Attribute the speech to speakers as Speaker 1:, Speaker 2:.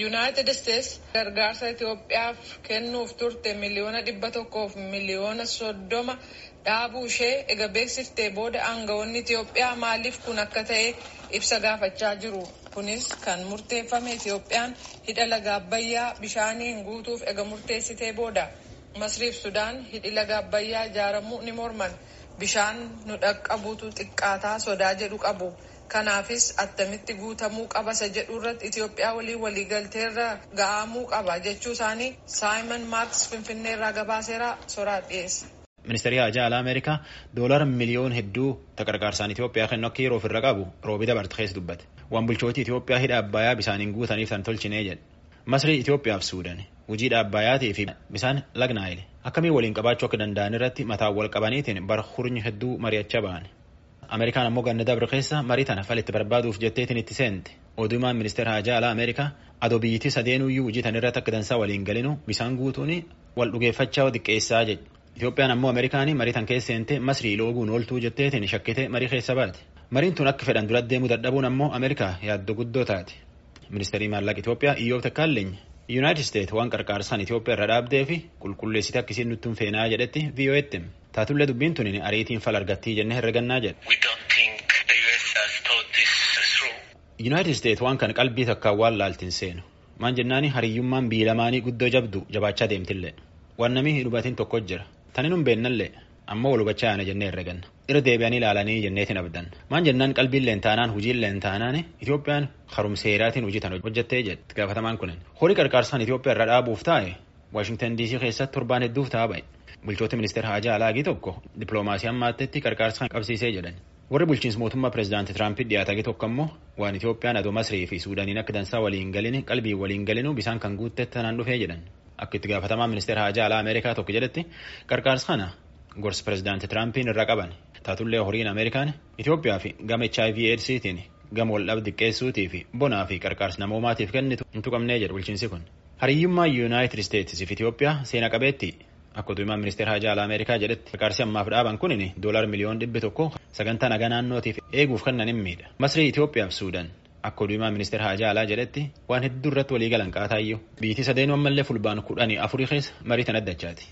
Speaker 1: Yuunaayitid Isteets gargaarsa Itoophiyaaf kennuuf turte miliyoona dhibba tokkoof miliyoona soddoma dhaabuu ishee ega beeksiftee booda aangawoonni Itoophiyaa maaliif kun akka ta'e ibsa gaafachaa jiru. Kunis kan murteeffame Itoophiyaan hidha laga Abbayyaa bishaaniin guutuuf ega murteessitee booda. Masriif Sudaan hidhi laga Abbayyaa ijaaramuu ni morman. Bishaan nu dhaqqabuutu xiqqaataa sodaa jedhu qabu. Kanaafis attamitti guutamuu qaba isa jedhu irratti Itoophiyaa waliin waliigalteerra ga'amuu qaba jechuu isaanii Saayimon Maarks Finfinneerraa gabaaseera soraa dhiyeessa.
Speaker 2: Ministeerri Haajaa Alaa Ameerikaa doolara miliyoon hedduu gargaarsaan Itoophiyaa kennu akka yeroo ofirra qabu roobii dabarte keessa dubbate. Waan bulchooti Itoophiyaa hidha Abbayyaa bisaaniin guutaniif tan tolchinee jedhe. Masrii Itoophiyaaf Suudaan hojii Abbayyaatii fi bisaan lagnaayile akkamiin waliin qabaachuu akka danda'an irratti mataa wal qabaniitiin bara hurnyi hedduu mari'achaa ba'an. Ameerikaan ammoo ganna dabre keessa marii tana falitti barbaaduuf jetteetiin itti seente. Odumaan ministeera Haajaa Alaa Ameerikaa adoo biyyittii sadeenuyyuu hojii tan irratti akka dansaa waliin galinu bisaan guutuun wal dhugeeffachaa xiqqeessaa jedhe. Itoophiyaan ammoo Ameerikaanii marii tan keessa seente Masrii looguun ooltuu jetteetiin shakkite marii keessa baate. Mariin tun akka fedhan dura deemuu dadhabuun ammoo Ameerikaa yaaddoo guddoo taate. Ministeerri maallaqa Itoophiyaa Iyyoob Takkaalleeny Yuunaayitid Isteet waan qarqaarsaan Itoophiyaa irra dhaabdee fi qulqulleessite akkasiin nutti hin feenaa jedhetti VOA'tti taatullee dubbiin tun ariitiin fal argattii jennee herregannaa jedhe. Yuunaayitid Isteet waan kana qalbii takkaan waan laaltiin seenu. Maan jennaani hariyyummaan biyya lamaanii guddoo jabdu jabaachaa deemtillee. Waan namni hin hubatin tokko jira. Tanin hin beennallee ammoo wal hubachaa yaana jennee herreganna irra deebi'anii ilaalanii jenneetiin abdan. Maan jennaan qalbiilleen taanaan hojiilleen taanaan Itoophiyaan harumseeraatiin hojii tan hojjettee jedhe. Gaafatamaan kunin. Horii qarqaarsaan Itoophiyaa irra dhaabuuf taa'e Waashingtan DC keessatti torbaan hedduuf ta'a ba'e bulchoota ministeera Haajaa Alaagii tokko dippiloomaasii ammaattetti qarqaarsa qabsiisee jedhan warri bulchiinsa mootummaa pireezidaantii Tiraampii dhiyaatanii tokko ammoo waan Itoophiyaan adoo Masrii fi Suudaaniin akka dansaa waliin galini qalbii waliin galinu bisaan kan guuttetti tanaan dhufee jedhan akka itti gaafatamaa ministeera Haajaa Alaa Ameerikaa tokko jedhetti qarqaarsa kana gorsa pireezidaantii Tiraampin irra qaban taatullee horiin Ameerikaan Itoophiyaa fi gama HIV AIDSiitiin gama wal dhabde xiqqeessuutii fi bonaa fi qarqaarsa namoomaatiif kennitu hin tuqamnee jedhu bulchiinsi kun. Hariyyummaa Yuunaayitid Isteetsi fi Itoophiyaa seena qabeetti akka tuumaan ministeera Haajaa Alaa Ameerikaa jedhetti qarqaarsi ammaaf dhaaban kunin doolar miliyoon dhibbi tokko sagantaa nagaa naannootiif eeguuf kennan hin miidha. Masrii Itoophiyaa fi Suudaan akka tuumaan ministeera Haajaa Alaa jedhetti waan hedduu irratti walii galan qaataayyuu biyyattii sadeenuu ammallee fulbaan kudhanii afurii keessa marii tan addachaati.